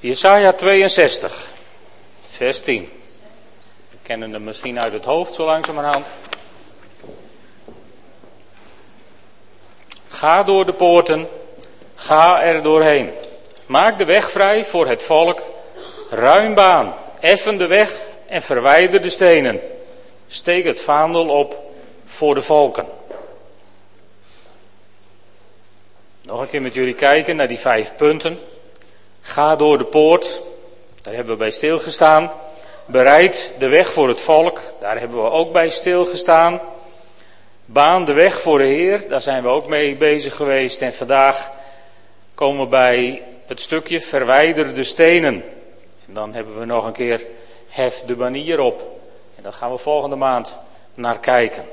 Jesaja 62, vers 10. We kennen hem misschien uit het hoofd zo langzamerhand. Ga door de poorten, ga er doorheen. Maak de weg vrij voor het volk, ruim baan, effen de weg en verwijder de stenen. Steek het vaandel op voor de volken. Nog een keer met jullie kijken naar die vijf punten. Ga door de poort, daar hebben we bij stilgestaan. Bereid de weg voor het volk, daar hebben we ook bij stilgestaan. Baan de weg voor de Heer, daar zijn we ook mee bezig geweest. En vandaag komen we bij het stukje verwijder de stenen. En dan hebben we nog een keer hef de banier op. En daar gaan we volgende maand naar kijken.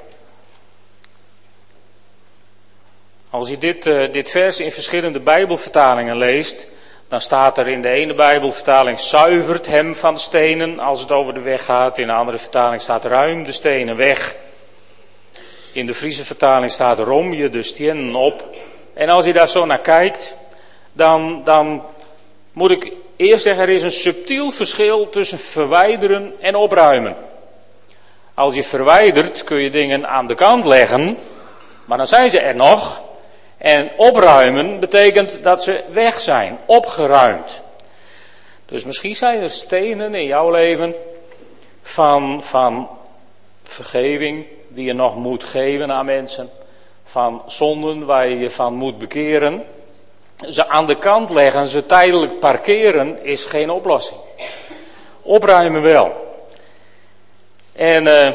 Als je dit, uh, dit vers in verschillende Bijbelvertalingen leest, dan staat er in de ene Bijbelvertaling zuivert hem van stenen als het over de weg gaat. In de andere vertaling staat ruim de stenen weg. In de Friese vertaling staat rom je de stenen op. En als je daar zo naar kijkt, dan, dan moet ik eerst zeggen, er is een subtiel verschil tussen verwijderen en opruimen. Als je verwijdert kun je dingen aan de kant leggen, maar dan zijn ze er nog. En opruimen betekent dat ze weg zijn, opgeruimd. Dus misschien zijn er stenen in jouw leven van, van vergeving die je nog moet geven aan mensen. Van zonden waar je je van moet bekeren. Ze aan de kant leggen, ze tijdelijk parkeren is geen oplossing. Opruimen wel. En uh,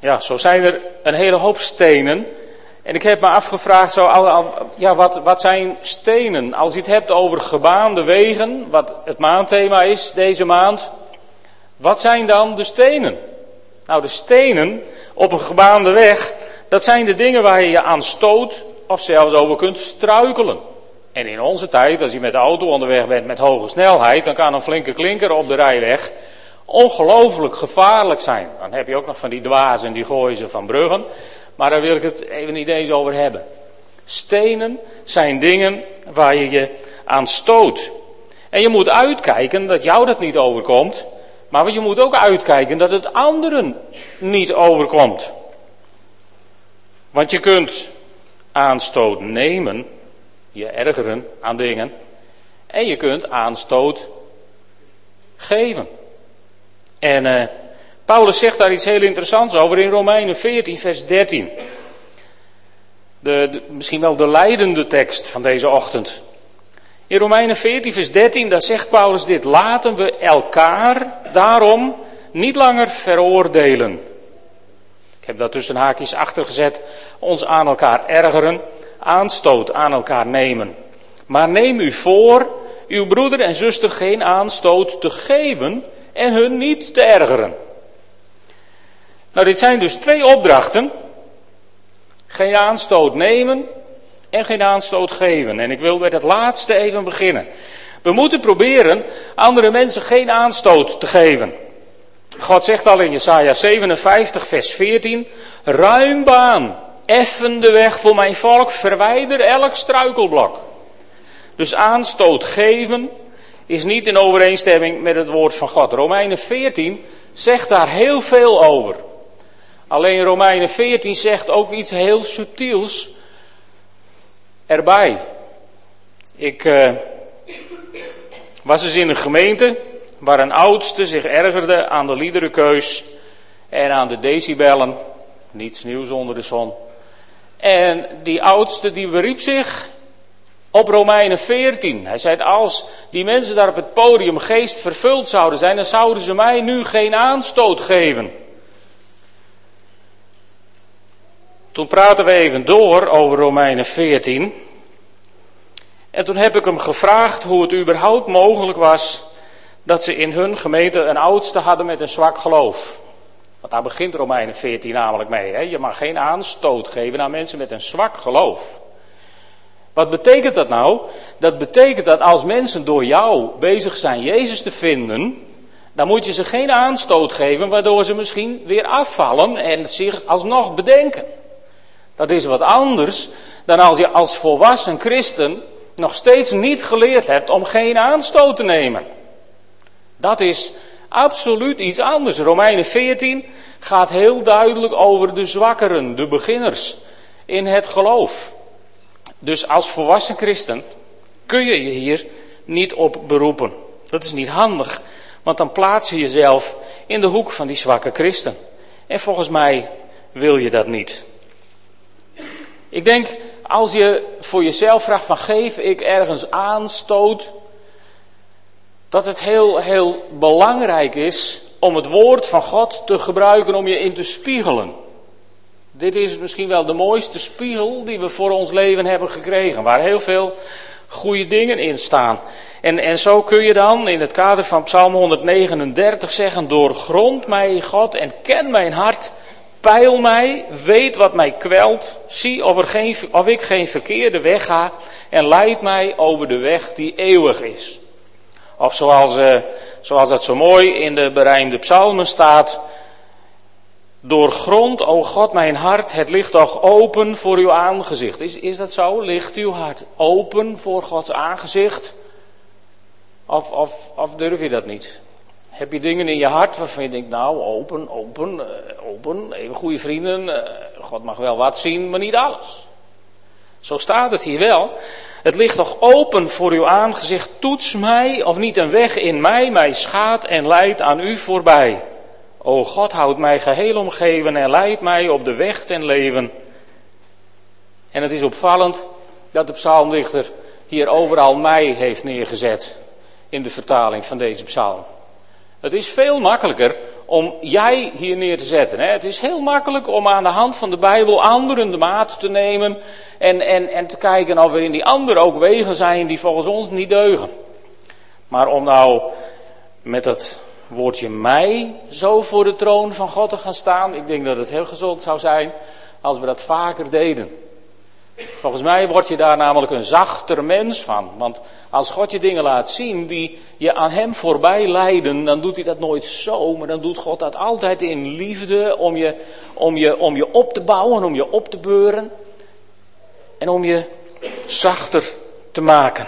ja, zo zijn er een hele hoop stenen en ik heb me afgevraagd, zo, ja, wat, wat zijn stenen? Als je het hebt over gebaande wegen, wat het maandthema is deze maand, wat zijn dan de stenen? Nou, de stenen op een gebaande weg, dat zijn de dingen waar je je aan stoot of zelfs over kunt struikelen. En in onze tijd, als je met de auto onderweg bent met hoge snelheid, dan kan een flinke klinker op de rijweg ongelooflijk gevaarlijk zijn. Dan heb je ook nog van die dwazen die gooien ze van bruggen. Maar daar wil ik het even niet eens over hebben. Stenen zijn dingen waar je je aan stoot. En je moet uitkijken dat jou dat niet overkomt. Maar je moet ook uitkijken dat het anderen niet overkomt. Want je kunt aanstoot nemen, je ergeren aan dingen. En je kunt aanstoot geven. En uh, Paulus zegt daar iets heel interessants over in Romeinen 14, vers 13. De, misschien wel de leidende tekst van deze ochtend. In Romeinen 14, vers 13, daar zegt Paulus dit. Laten we elkaar daarom niet langer veroordelen. Ik heb daar tussen haakjes achter gezet. Ons aan elkaar ergeren, aanstoot aan elkaar nemen. Maar neem u voor uw broeder en zuster geen aanstoot te geven en hun niet te ergeren. Nou, dit zijn dus twee opdrachten. Geen aanstoot nemen en geen aanstoot geven. En ik wil met het laatste even beginnen. We moeten proberen andere mensen geen aanstoot te geven. God zegt al in Jesaja 57, vers 14: Ruim baan, effen de weg voor mijn volk, verwijder elk struikelblok. Dus aanstoot geven is niet in overeenstemming met het woord van God. Romeinen 14 zegt daar heel veel over. Alleen Romeinen 14 zegt ook iets heel subtiels erbij. Ik uh, was eens in een gemeente waar een oudste zich ergerde aan de liederenkeus en aan de decibellen. Niets nieuws onder de zon. En die oudste die beriep zich op Romeinen 14. Hij zei, als die mensen daar op het podium geest vervuld zouden zijn, dan zouden ze mij nu geen aanstoot geven. Toen praten we even door over Romeinen 14. En toen heb ik hem gevraagd hoe het überhaupt mogelijk was dat ze in hun gemeente een oudste hadden met een zwak geloof. Want daar begint Romeinen 14 namelijk mee. Hè? Je mag geen aanstoot geven aan mensen met een zwak geloof. Wat betekent dat nou? Dat betekent dat als mensen door jou bezig zijn Jezus te vinden, dan moet je ze geen aanstoot geven waardoor ze misschien weer afvallen en zich alsnog bedenken. Dat is wat anders dan als je als volwassen christen nog steeds niet geleerd hebt om geen aanstoot te nemen. Dat is absoluut iets anders. Romeinen 14 gaat heel duidelijk over de zwakkeren, de beginners in het geloof. Dus als volwassen christen kun je je hier niet op beroepen. Dat is niet handig, want dan plaats je jezelf in de hoek van die zwakke christen. En volgens mij wil je dat niet. Ik denk, als je voor jezelf vraagt van geef ik ergens aanstoot, dat het heel, heel belangrijk is om het woord van God te gebruiken om je in te spiegelen. Dit is misschien wel de mooiste spiegel die we voor ons leven hebben gekregen, waar heel veel goede dingen in staan. En, en zo kun je dan in het kader van Psalm 139 zeggen: Doorgrond mij, God, en ken mijn hart. Peil mij, weet wat mij kwelt. Zie of, of ik geen verkeerde weg ga. En leid mij over de weg die eeuwig is. Of zoals, uh, zoals dat zo mooi in de berijmde psalmen staat. Doorgrond, o God, mijn hart, het ligt toch open voor uw aangezicht. Is, is dat zo? Ligt uw hart open voor Gods aangezicht? Of, of, of durf je dat niet? Heb je dingen in je hart waarvan je denkt, nou, open, open, uh, open, even goede vrienden, uh, God mag wel wat zien, maar niet alles. Zo staat het hier wel. Het ligt toch open voor uw aangezicht, toets mij, of niet een weg in mij, mij schaadt en leidt aan u voorbij. O God, houdt mij geheel omgeven en leidt mij op de weg ten leven. En het is opvallend dat de psalmdichter hier overal mij heeft neergezet in de vertaling van deze psalm. Het is veel makkelijker om jij hier neer te zetten. Hè? Het is heel makkelijk om aan de hand van de Bijbel anderen de maat te nemen en, en, en te kijken of er in die anderen ook wegen zijn die volgens ons niet deugen. Maar om nou met het woordje mij zo voor de troon van God te gaan staan, ik denk dat het heel gezond zou zijn als we dat vaker deden. Volgens mij word je daar namelijk een zachter mens van. Want als God je dingen laat zien die je aan Hem voorbij leiden, dan doet Hij dat nooit zo. Maar dan doet God dat altijd in liefde om je, om je, om je op te bouwen, om je op te beuren. En om je zachter te maken.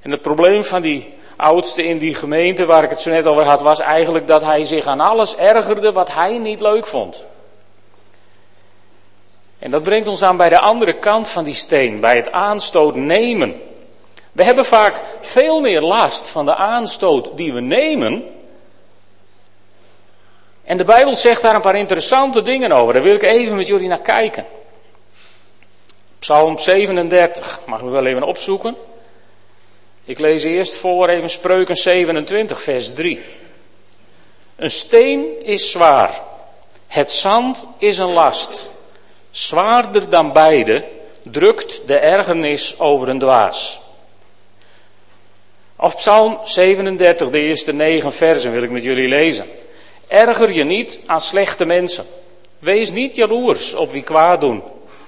En het probleem van die oudste in die gemeente waar ik het zo net over had, was eigenlijk dat hij zich aan alles ergerde wat hij niet leuk vond. En dat brengt ons aan bij de andere kant van die steen, bij het aanstoot nemen. We hebben vaak veel meer last van de aanstoot die we nemen. En de Bijbel zegt daar een paar interessante dingen over. Daar wil ik even met jullie naar kijken. Psalm 37, mag we wel even opzoeken. Ik lees eerst voor even Spreuken 27, vers 3. Een steen is zwaar, het zand is een last. Zwaarder dan beide drukt de ergernis over een dwaas. Of Psalm 37, de eerste negen versen wil ik met jullie lezen. Erger je niet aan slechte mensen. Wees niet jaloers op wie kwaad doen.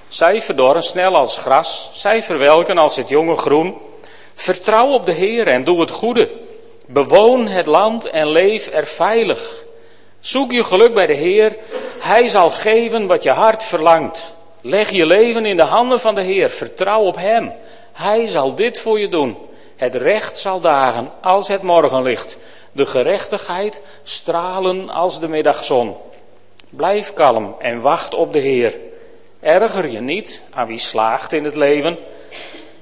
Zij verdorren snel als gras, zij verwelken als het jonge groen. Vertrouw op de Heer en doe het goede. Bewoon het land en leef er veilig. Zoek je geluk bij de Heer. Hij zal geven wat je hart verlangt. Leg je leven in de handen van de Heer. Vertrouw op Hem. Hij zal dit voor je doen. Het recht zal dagen als het morgenlicht. De gerechtigheid stralen als de middagzon. Blijf kalm en wacht op de Heer. Erger je niet aan wie slaagt in het leven,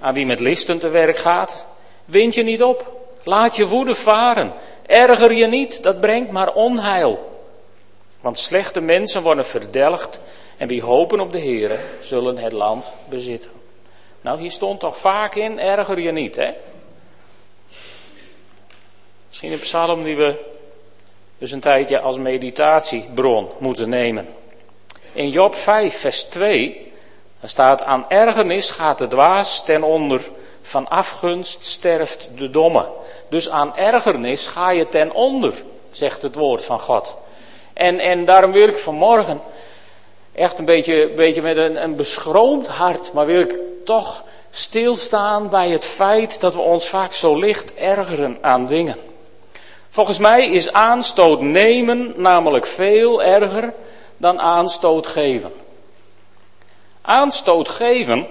aan wie met listen te werk gaat. Wind je niet op. Laat je woede varen. Erger je niet, dat brengt maar onheil. Want slechte mensen worden verdelgd en wie hopen op de Heer zullen het land bezitten. Nou, hier stond toch vaak in, erger je niet, hè? Misschien een psalm die we dus een tijdje als meditatiebron moeten nemen. In Job 5, vers 2, daar staat: Aan ergernis gaat de dwaas ten onder, van afgunst sterft de domme. Dus aan ergernis ga je ten onder, zegt het woord van God. En, en daarom wil ik vanmorgen echt een beetje, beetje met een, een beschroomd hart, maar wil ik toch stilstaan bij het feit dat we ons vaak zo licht ergeren aan dingen. Volgens mij is aanstoot nemen namelijk veel erger dan aanstoot geven. Aanstoot geven,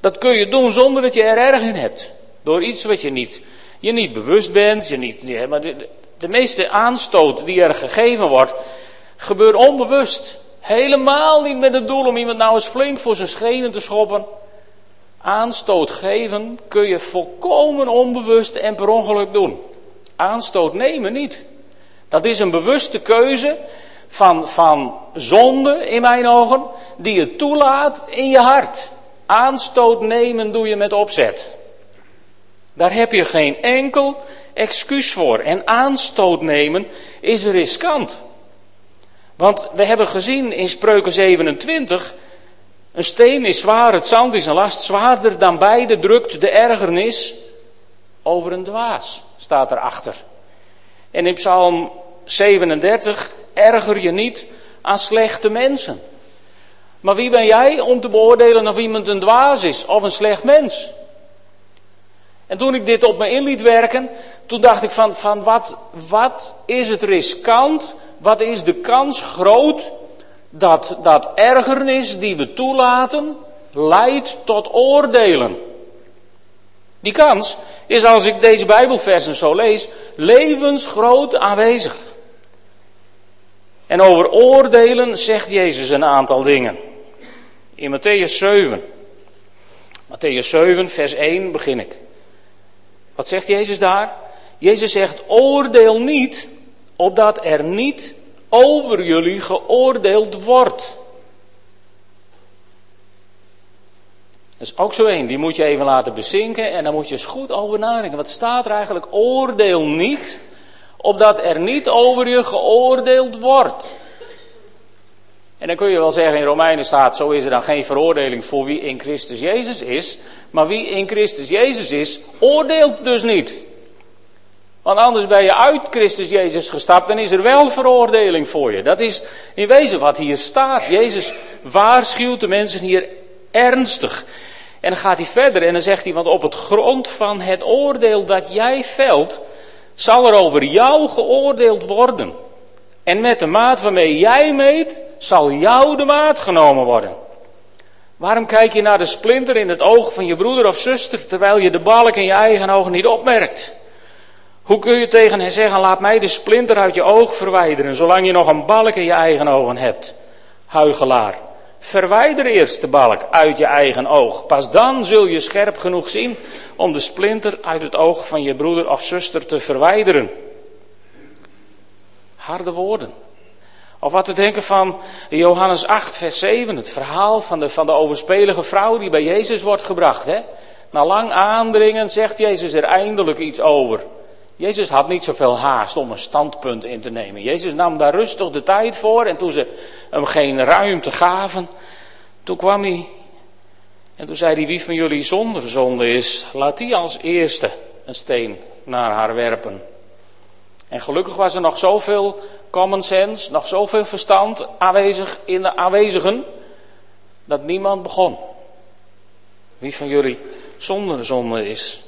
Dat kun je doen zonder dat je er erg in hebt. Door iets wat je niet, je niet bewust bent. Je niet, maar de, de meeste aanstoot die er gegeven wordt, gebeurt onbewust. Helemaal niet met het doel om iemand nou eens flink voor zijn schenen te schoppen. Aanstoot geven kun je volkomen onbewust en per ongeluk doen. Aanstoot nemen niet. Dat is een bewuste keuze van, van zonde in mijn ogen, die je toelaat in je hart. Aanstoot nemen doe je met opzet. Daar heb je geen enkel excuus voor. En aanstoot nemen is riskant. Want we hebben gezien in Spreuken 27, een steen is zwaar, het zand is een last, zwaarder dan beide drukt de ergernis over een dwaas, staat erachter. En in Psalm 37, erger je niet aan slechte mensen. Maar wie ben jij om te beoordelen of iemand een dwaas is of een slecht mens? En toen ik dit op me in liet werken, toen dacht ik van, van wat, wat is het riskant, wat is de kans groot dat dat ergernis die we toelaten leidt tot oordelen. Die kans is als ik deze Bijbelversen zo lees, levensgroot aanwezig. En over oordelen zegt Jezus een aantal dingen. In Matthäus 7. Matthäus 7, vers 1 begin ik. Wat zegt Jezus daar? Jezus zegt: Oordeel niet, opdat er niet over jullie geoordeeld wordt. Dat is ook zo één, die moet je even laten bezinken en dan moet je eens goed over nadenken. Wat staat er eigenlijk? Oordeel niet, opdat er niet over je geoordeeld wordt. En dan kun je wel zeggen in Romeinen staat, zo is er dan geen veroordeling voor wie in Christus Jezus is. Maar wie in Christus Jezus is, oordeelt dus niet. Want anders ben je uit Christus Jezus gestapt en is er wel veroordeling voor je. Dat is in wezen wat hier staat. Jezus waarschuwt de mensen hier ernstig. En dan gaat hij verder en dan zegt hij, want op het grond van het oordeel dat jij velt, zal er over jou geoordeeld worden. En met de maat waarmee jij meet, zal jou de maat genomen worden. Waarom kijk je naar de splinter in het oog van je broeder of zuster, terwijl je de balk in je eigen oog niet opmerkt? Hoe kun je tegen hen zeggen, laat mij de splinter uit je oog verwijderen, zolang je nog een balk in je eigen ogen hebt? Huigelaar. Verwijder eerst de balk uit je eigen oog. Pas dan zul je scherp genoeg zien om de splinter uit het oog van je broeder of zuster te verwijderen. Harde woorden. Of wat te denken van Johannes 8, vers 7, het verhaal van de, van de overspelige vrouw die bij Jezus wordt gebracht. Hè? Na lang aandringen zegt Jezus er eindelijk iets over. Jezus had niet zoveel haast om een standpunt in te nemen. Jezus nam daar rustig de tijd voor en toen ze hem geen ruimte gaven, toen kwam hij en toen zei hij, wie van jullie zonder zonde is, laat die als eerste een steen naar haar werpen. En gelukkig was er nog zoveel common sense, nog zoveel verstand aanwezig in de aanwezigen, dat niemand begon. Wie van jullie zonder zonde is.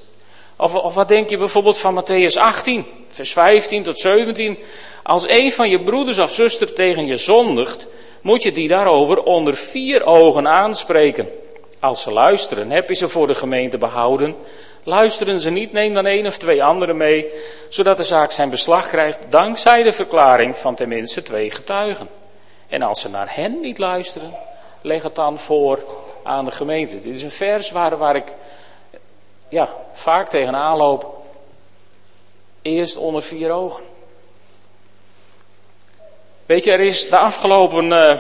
Of, of wat denk je bijvoorbeeld van Matthäus 18, vers 15 tot 17. Als een van je broeders of zuster tegen je zondigt, moet je die daarover onder vier ogen aanspreken. Als ze luisteren, heb je ze voor de gemeente behouden. Luisteren ze niet, neem dan één of twee anderen mee, zodat de zaak zijn beslag krijgt, dankzij de verklaring van tenminste twee getuigen. En als ze naar hen niet luisteren, leg het dan voor aan de gemeente. Dit is een vers waar, waar ik ja, vaak tegenaan loop. Eerst onder vier ogen. Weet je, er is de afgelopen uh,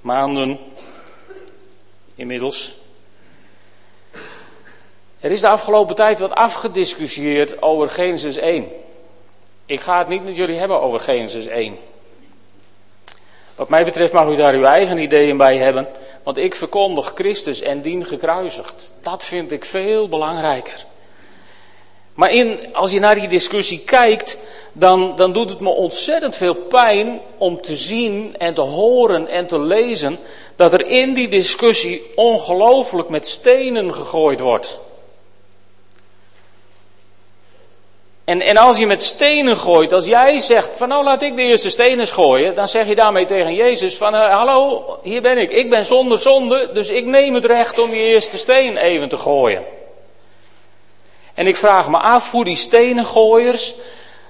maanden inmiddels. Er is de afgelopen tijd wat afgediscussieerd over Genesis 1. Ik ga het niet met jullie hebben over Genesis 1. Wat mij betreft mag u daar uw eigen ideeën bij hebben. Want ik verkondig Christus en dien gekruisigd. Dat vind ik veel belangrijker. Maar in, als je naar die discussie kijkt, dan, dan doet het me ontzettend veel pijn om te zien en te horen en te lezen dat er in die discussie ongelooflijk met stenen gegooid wordt. En, en als je met stenen gooit, als jij zegt van nou laat ik de eerste stenen gooien, dan zeg je daarmee tegen Jezus van uh, hallo, hier ben ik, ik ben zonder zonde, dus ik neem het recht om die eerste steen even te gooien. En ik vraag me af hoe die stenengooiers,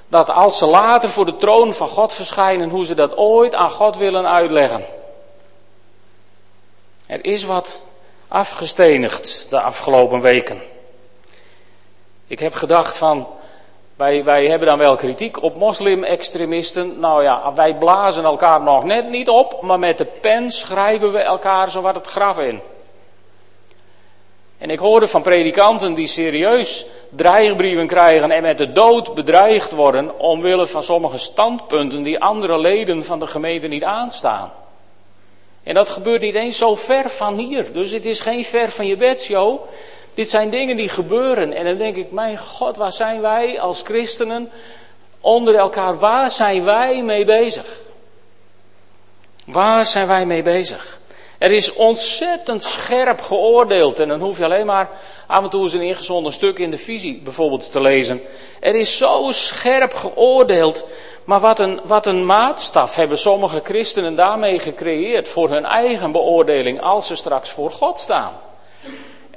dat als ze later voor de troon van God verschijnen, hoe ze dat ooit aan God willen uitleggen. Er is wat afgestenigd de afgelopen weken. Ik heb gedacht van, wij, wij hebben dan wel kritiek op moslim-extremisten. Nou ja, wij blazen elkaar nog net niet op, maar met de pen schrijven we elkaar zo wat het graf in. En ik hoorde van predikanten die serieus dreigbrieven krijgen en met de dood bedreigd worden omwille van sommige standpunten die andere leden van de gemeente niet aanstaan. En dat gebeurt niet eens zo ver van hier. Dus het is geen ver van je bedshow. Dit zijn dingen die gebeuren. En dan denk ik, mijn God, waar zijn wij als christenen onder elkaar? Waar zijn wij mee bezig? Waar zijn wij mee bezig? Er is ontzettend scherp geoordeeld. En dan hoef je alleen maar af en toe eens een ingezonden stuk in de visie bijvoorbeeld te lezen. Er is zo scherp geoordeeld. Maar wat een, wat een maatstaf hebben sommige christenen daarmee gecreëerd voor hun eigen beoordeling als ze straks voor God staan.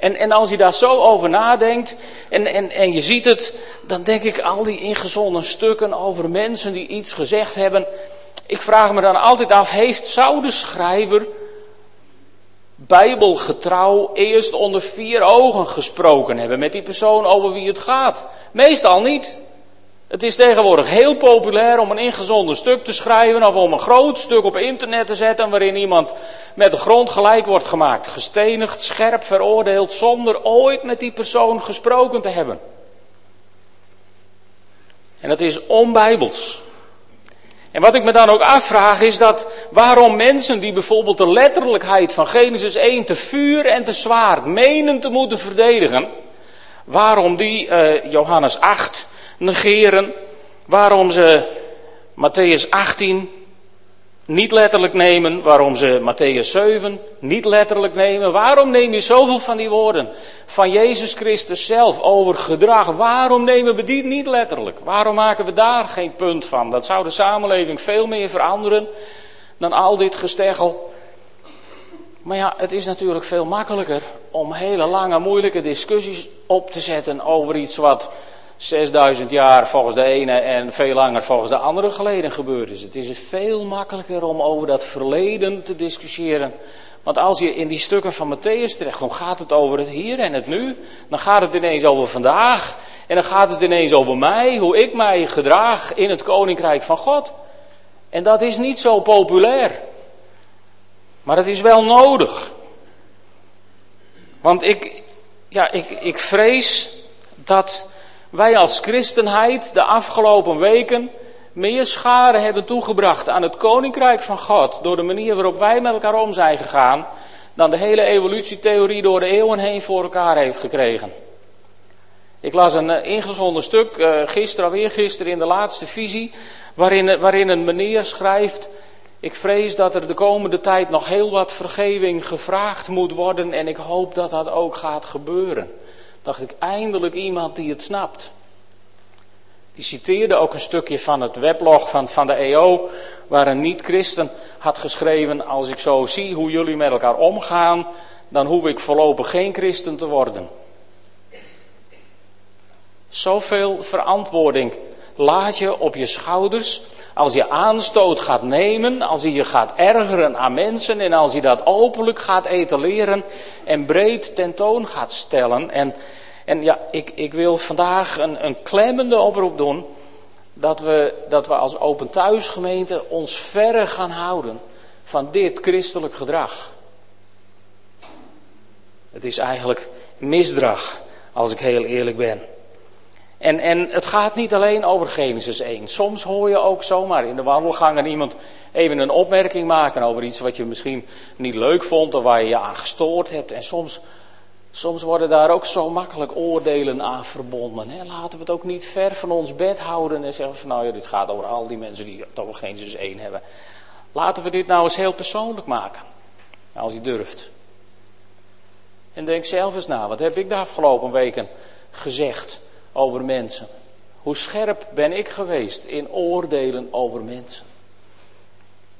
En, en als je daar zo over nadenkt en, en, en je ziet het, dan denk ik al die ingezonden stukken over mensen die iets gezegd hebben. Ik vraag me dan altijd af, heeft, zou de schrijver bijbelgetrouw eerst onder vier ogen gesproken hebben met die persoon over wie het gaat? Meestal niet. Het is tegenwoordig heel populair om een ingezonden stuk te schrijven of om een groot stuk op internet te zetten waarin iemand met de grond gelijk wordt gemaakt, gestenigd, scherp veroordeeld, zonder ooit met die persoon gesproken te hebben. En dat is onbijbels. En wat ik me dan ook afvraag is dat waarom mensen die bijvoorbeeld de letterlijkheid van Genesis 1 te vuur en te zwaar menen te moeten verdedigen, waarom die uh, Johannes 8 negeren, waarom ze Matthäus 18 niet letterlijk nemen, waarom ze Matthäus 7 niet letterlijk nemen. Waarom neem je zoveel van die woorden van Jezus Christus zelf over gedrag? Waarom nemen we die niet letterlijk? Waarom maken we daar geen punt van? Dat zou de samenleving veel meer veranderen dan al dit gesteggel. Maar ja, het is natuurlijk veel makkelijker om hele lange, moeilijke discussies op te zetten over iets wat 6000 jaar volgens de ene en veel langer volgens de andere geleden gebeurd is. Het is veel makkelijker om over dat verleden te discussiëren. Want als je in die stukken van Matthäus terecht dan gaat het over het hier en het nu. Dan gaat het ineens over vandaag. En dan gaat het ineens over mij, hoe ik mij gedraag in het koninkrijk van God. En dat is niet zo populair. Maar het is wel nodig. Want ik, ja, ik, ik vrees dat wij als christenheid de afgelopen weken meer schade hebben toegebracht aan het koninkrijk van God door de manier waarop wij met elkaar om zijn gegaan, dan de hele evolutietheorie door de eeuwen heen voor elkaar heeft gekregen. Ik las een eh, ingezonden stuk, uh, gisteren alweer gisteren in de laatste visie, waarin, waarin een meneer schrijft, ik vrees dat er de komende tijd nog heel wat vergeving gevraagd moet worden en ik hoop dat dat ook gaat gebeuren dacht ik eindelijk iemand die het snapt. Die citeerde ook een stukje van het weblog van, van de EO, waar een niet-christen had geschreven: Als ik zo zie hoe jullie met elkaar omgaan, dan hoef ik voorlopig geen christen te worden. Zoveel verantwoording laat je op je schouders als je aanstoot gaat nemen, als je je gaat ergeren aan mensen en als je dat openlijk gaat etaleren en breed tentoon gaat stellen. En, en ja, ik, ik wil vandaag een, een klemmende oproep doen dat we, dat we als Open Thuisgemeente ons verre gaan houden van dit christelijk gedrag. Het is eigenlijk misdrag, als ik heel eerlijk ben. En, en het gaat niet alleen over Genesis 1. Soms hoor je ook zomaar in de wandelgangen iemand even een opmerking maken over iets wat je misschien niet leuk vond of waar je je aan gestoord hebt. En soms, soms worden daar ook zo makkelijk oordelen aan verbonden. Hè? Laten we het ook niet ver van ons bed houden en zeggen van nou ja, dit gaat over al die mensen die toch wel Genesis 1 hebben. Laten we dit nou eens heel persoonlijk maken. Als je durft. En denk zelf eens na, wat heb ik de afgelopen weken gezegd? over mensen. Hoe scherp ben ik geweest in oordelen over mensen?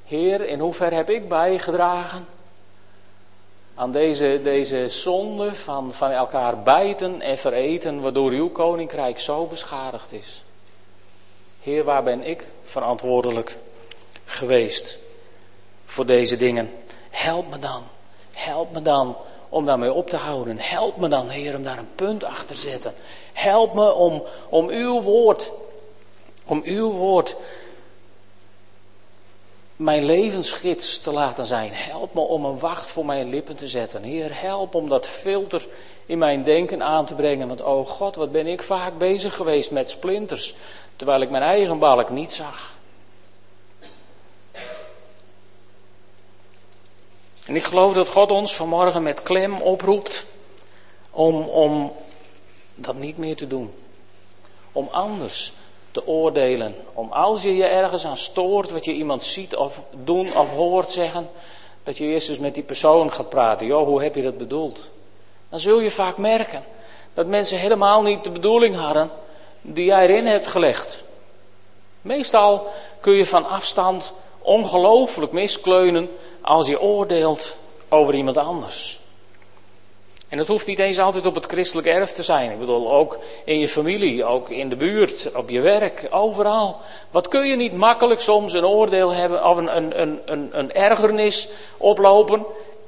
Heer, in hoever heb ik bijgedragen aan deze, deze zonde van, van elkaar bijten en vereten, waardoor uw koninkrijk zo beschadigd is? Heer, waar ben ik verantwoordelijk geweest voor deze dingen? Help me dan, help me dan om daarmee op te houden. Help me dan, Heer, om daar een punt achter te zetten. Help me om, om uw woord, om uw woord mijn levensgids te laten zijn. Help me om een wacht voor mijn lippen te zetten. Heer, help om dat filter in mijn denken aan te brengen. Want, oh God, wat ben ik vaak bezig geweest met splinters, terwijl ik mijn eigen balk niet zag. En ik geloof dat God ons vanmorgen met klem oproept om, om dat niet meer te doen. Om anders oordelen. Om als je je ergens aan stoort, wat je iemand ziet of doen of hoort zeggen, dat je eerst eens met die persoon gaat praten. Joh, hoe heb je dat bedoeld? Dan zul je vaak merken dat mensen helemaal niet de bedoeling hadden die jij erin hebt gelegd. Meestal kun je van afstand ongelooflijk miskleunen als je oordeelt over iemand anders. En dat hoeft niet eens altijd op het christelijk erf te zijn. Ik bedoel, ook in je familie, ook in de buurt, op je werk, overal. Wat kun je niet makkelijk soms een oordeel hebben of een, een, een, een, ergernis oplopen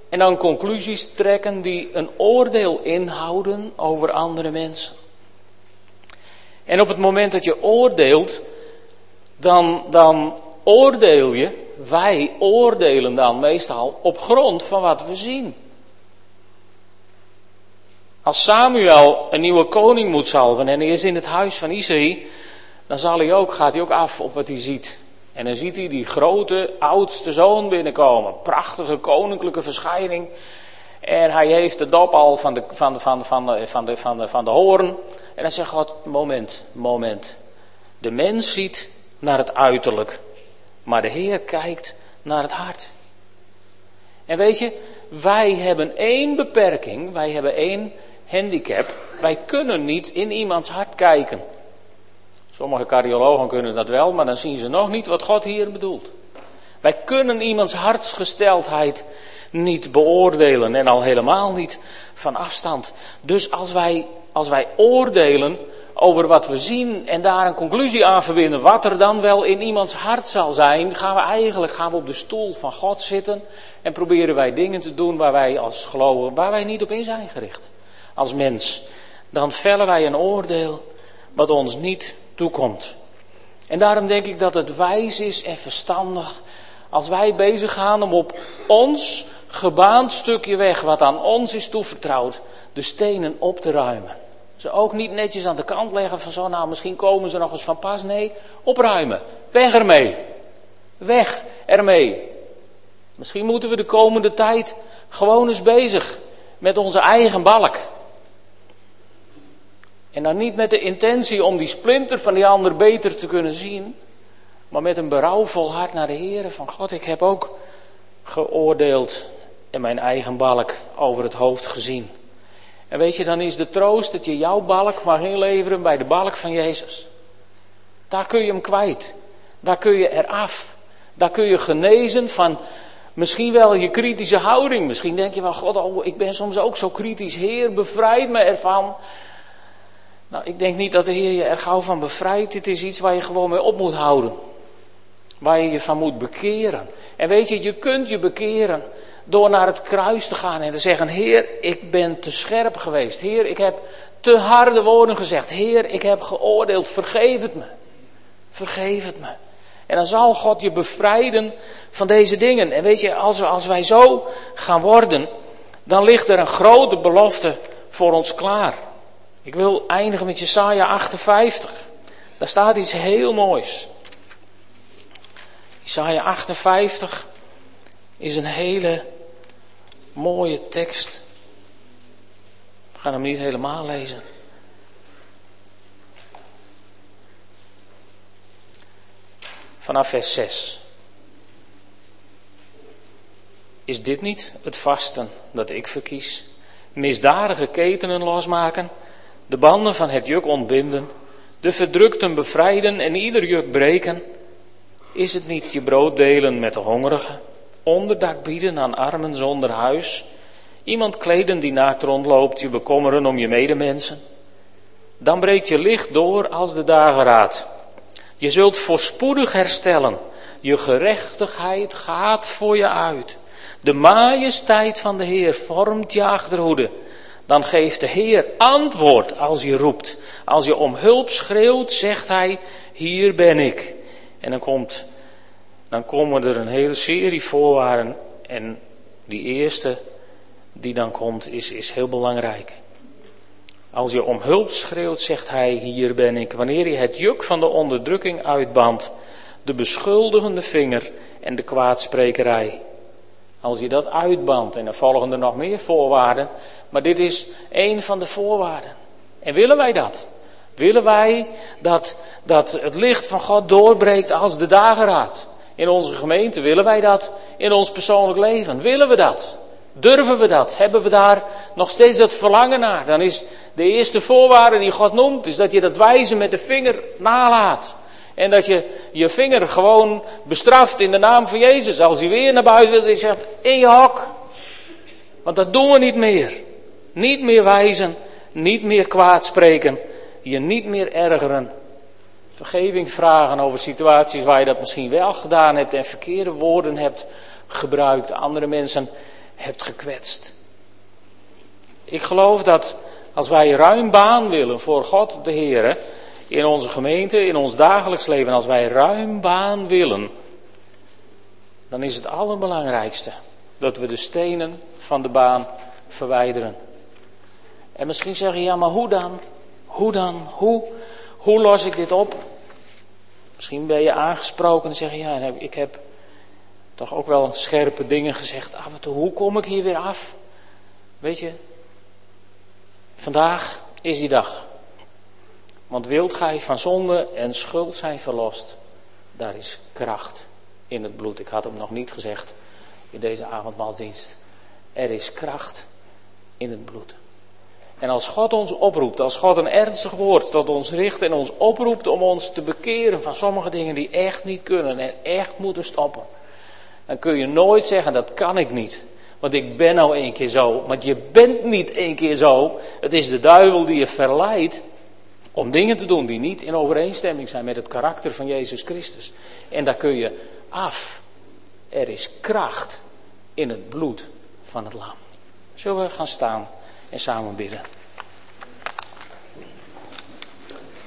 en dan conclusies trekken die een oordeel inhouden over andere mensen. En op het moment dat je oordeelt, dan, dan oordeel je, wij oordelen dan meestal op grond van wat we zien. Als Samuel een nieuwe koning moet salven en hij is in het huis van Isaïe, dan zal hij ook, gaat hij ook af op wat hij ziet. En dan ziet hij die grote, oudste zoon binnenkomen. Prachtige koninklijke verschijning. En hij heeft de dop al van de, van de, van de, van de, van de, van de, van de hoorn. En dan zegt God, moment, moment. De mens ziet naar het uiterlijk. Maar de Heer kijkt naar het hart. En weet je, wij hebben één beperking, wij hebben één handicap. Wij kunnen niet in iemands hart kijken. Sommige cardiologen kunnen dat wel, maar dan zien ze nog niet wat God hier bedoelt. Wij kunnen iemands hartsgesteldheid niet beoordelen en al helemaal niet van afstand. Dus als wij, als wij oordelen over wat we zien en daar een conclusie aan verbinden, wat er dan wel in iemands hart zal zijn, gaan we eigenlijk gaan we op de stoel van God zitten en proberen wij dingen te doen waar wij als gelovigen, waar wij niet op in zijn gericht. Als mens. Dan vellen wij een oordeel wat ons niet toekomt. En daarom denk ik dat het wijs is en verstandig als wij bezig gaan om op ons gebaand stukje weg, wat aan ons is toevertrouwd, de stenen op te ruimen. Ze ook niet netjes aan de kant leggen van zo, nou misschien komen ze nog eens van pas. Nee, opruimen. Weg ermee. Weg ermee. Misschien moeten we de komende tijd gewoon eens bezig met onze eigen balk. En dan niet met de intentie om die splinter van die ander beter te kunnen zien, maar met een berouwvol hart naar de Heer van God, ik heb ook geoordeeld en mijn eigen balk over het hoofd gezien. En weet je, dan is de troost dat je jouw balk mag inleveren bij de balk van Jezus. Daar kun je hem kwijt. Daar kun je eraf. Daar kun je genezen van misschien wel je kritische houding. Misschien denk je wel, God, oh, ik ben soms ook zo kritisch. Heer, bevrijd me ervan. Nou, ik denk niet dat de Heer je er gauw van bevrijdt. Dit is iets waar je gewoon mee op moet houden. Waar je je van moet bekeren. En weet je, je kunt je bekeren door naar het kruis te gaan en te zeggen: Heer, ik ben te scherp geweest. Heer, ik heb te harde woorden gezegd. Heer, ik heb geoordeeld. Vergeef het me. Vergeef het me. En dan zal God je bevrijden van deze dingen. En weet je, als, we, als wij zo gaan worden, dan ligt er een grote belofte voor ons klaar. Ik wil eindigen met Jesaja 58. Daar staat iets heel moois. Jesaja 58 is een hele mooie tekst. We gaan hem niet helemaal lezen. Vanaf vers 6. Is dit niet het vasten dat ik verkies? Misdadige ketenen losmaken, de banden van het juk ontbinden, De verdrukten bevrijden en ieder juk breken. Is het niet je brood delen met de hongerigen? Onderdak bieden aan armen zonder huis? Iemand kleden die naakt rondloopt, je bekommeren om je medemensen? Dan breekt je licht door als de dageraad. Je zult voorspoedig herstellen. Je gerechtigheid gaat voor je uit. De majesteit van de Heer vormt je achterhoede. Dan geeft de Heer antwoord als je roept. Als je om hulp schreeuwt, zegt Hij, hier ben ik. En dan, komt, dan komen er een hele serie voorwaarden. En die eerste die dan komt, is, is heel belangrijk. Als je om hulp schreeuwt, zegt hij, hier ben ik. Wanneer je het juk van de onderdrukking uitbandt, de beschuldigende vinger en de kwaadsprekerij. Als je dat uitbandt, en dan volgen er nog meer voorwaarden, maar dit is één van de voorwaarden. En willen wij dat? Willen wij dat, dat het licht van God doorbreekt als de dageraad? In onze gemeente willen wij dat? In ons persoonlijk leven willen we dat? Durven we dat? Hebben we daar nog steeds dat verlangen naar? Dan is de eerste voorwaarde die God noemt, is dat je dat wijzen met de vinger nalaat. En dat je je vinger gewoon bestraft in de naam van Jezus. Als hij weer naar buiten wil, je zegt, in je hok. Want dat doen we niet meer. Niet meer wijzen, niet meer kwaad spreken, je niet meer ergeren. Vergeving vragen over situaties waar je dat misschien wel gedaan hebt en verkeerde woorden hebt gebruikt, andere mensen hebt gekwetst. Ik geloof dat als wij ruim baan willen voor God de Heer, in onze gemeente, in ons dagelijks leven, als wij ruim baan willen, dan is het allerbelangrijkste dat we de stenen van de baan verwijderen. En misschien zeg je, ja, maar hoe dan? Hoe dan? Hoe, hoe los ik dit op? Misschien ben je aangesproken en zeg je, ja, ik heb toch ook wel scherpe dingen gezegd. Af en toe, hoe kom ik hier weer af? Weet je, vandaag is die dag. Want wilt gij van zonde en schuld zijn verlost, daar is kracht in het bloed. Ik had hem nog niet gezegd in deze avondmaalsdienst. Er is kracht in het bloed. En als God ons oproept, als God een ernstig woord tot ons richt en ons oproept om ons te bekeren van sommige dingen die echt niet kunnen en echt moeten stoppen, dan kun je nooit zeggen dat kan ik niet. Want ik ben nou één keer zo. Want je bent niet één keer zo. Het is de duivel die je verleidt om dingen te doen die niet in overeenstemming zijn met het karakter van Jezus Christus. En daar kun je af. Er is kracht in het bloed van het lam. Zullen we gaan staan en samen bidden?